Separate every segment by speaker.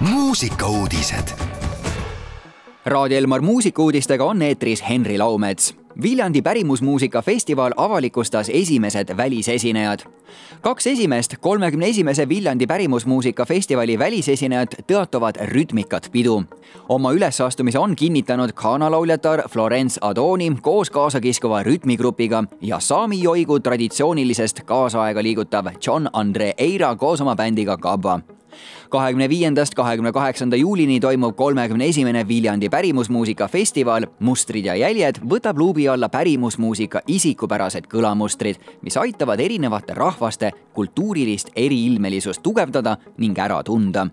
Speaker 1: muusikauudised.
Speaker 2: Raadio Elmar muusikauudistega on eetris Henri Laumets. Viljandi pärimusmuusika festival avalikustas esimesed välisesinejad. kaks esimest kolmekümne esimese Viljandi pärimusmuusika festivali välisesinejat tõotavad rütmikat pidu. oma ülessastumise on kinnitanud Ghana lauljatar Florence Adoni koos kaasakiskuva rütmigrupiga ja saami joigu traditsioonilisest kaasaega liigutav John Andre Eira koos oma bändiga Gabba kahekümne viiendast kahekümne kaheksanda juulini toimub kolmekümne esimene Viljandi pärimusmuusika festival Mustrid ja jäljed võtab luubi alla pärimusmuusika isikupärased kõlamustrid, mis aitavad erinevate rahvaste kultuurilist eriilmelisust tugevdada ning ära tunda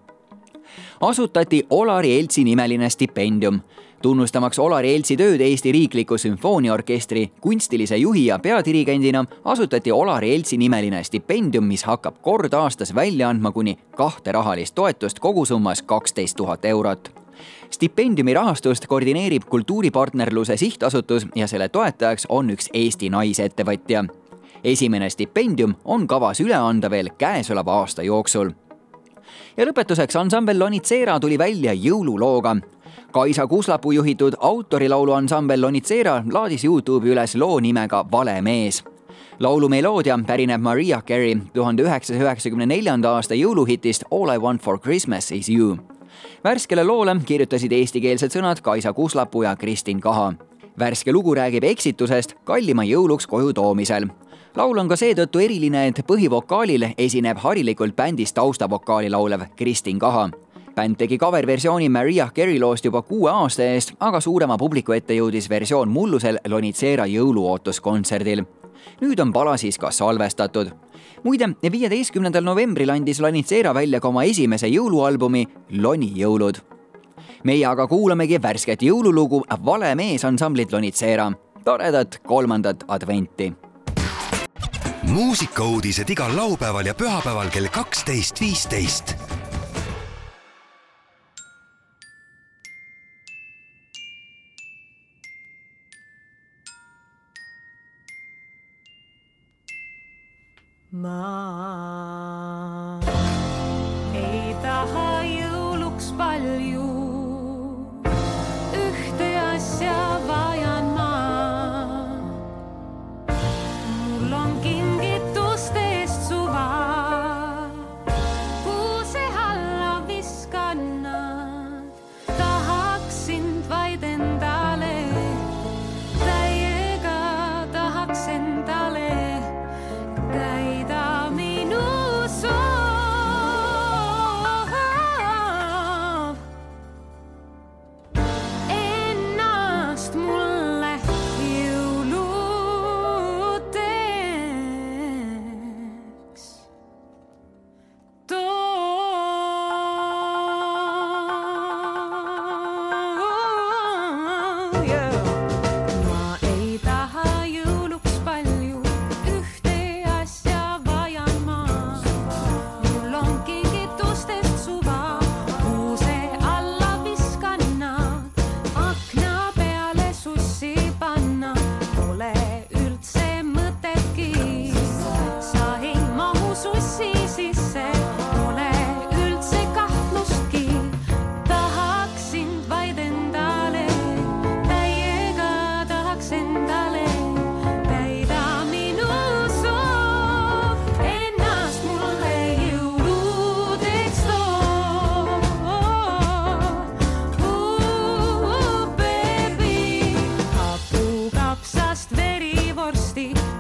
Speaker 2: asutati Olari Eltsi nimeline stipendium. Tunnustamaks Olari Eltsi tööd Eesti Riikliku Sümfooniaorkestri kunstilise juhi ja peadirigendina, asutati Olari Eltsi nimeline stipendium, mis hakkab kord aastas välja andma kuni kahte rahalist toetust kogusummas kaksteist tuhat eurot stipendiumi rahastust koordineerib Kultuuripartnerluse Sihtasutus ja selle toetajaks on üks Eesti naisettevõtja. esimene stipendium on kavas üle anda veel käesoleva aasta jooksul ja lõpetuseks ansambel Lonitsera tuli välja jõululooga. Kaisa Kuslapuu juhitud autorilaulu ansambel Lonitsera laadis Youtube'i üles loo nimega Vale mees laulu meloodia pärineb Maria Carey tuhande üheksasaja üheksakümne neljanda aasta jõuluhitist All I want for Christmas is you. värskele loole kirjutasid eestikeelsed sõnad Kaisa Kuslapuu ja Kristin Kaha. värske lugu räägib eksitusest kallima jõuluks koju toomisel laul on ka seetõttu eriline, et põhivokaalil esineb harilikult bändis taustavokaali laulev Kristin Kaha. Bänd tegi cover-versiooni Maria Carey loost juba kuue aasta eest, aga suurema publiku ette jõudis versioon mullusel Lonitsera jõuluootuskontserdil. nüüd on pala siis ka salvestatud. muide, viieteistkümnendal novembril andis Lonitsera välja ka oma esimese jõulualbumi Loni jõulud meie aga kuulamegi värsket jõululugu Vale mees ansamblilt Lonitsera. toredat kolmandat adventi
Speaker 1: muusikauudised igal laupäeval ja pühapäeval kell kaksteist, viisteist.
Speaker 3: ma ei taha jõuluks palju, ühte asja vajan ma. mul on kingituste eest suva, kuuse alla viskan nad, tahaks sind vaid enda. dorsti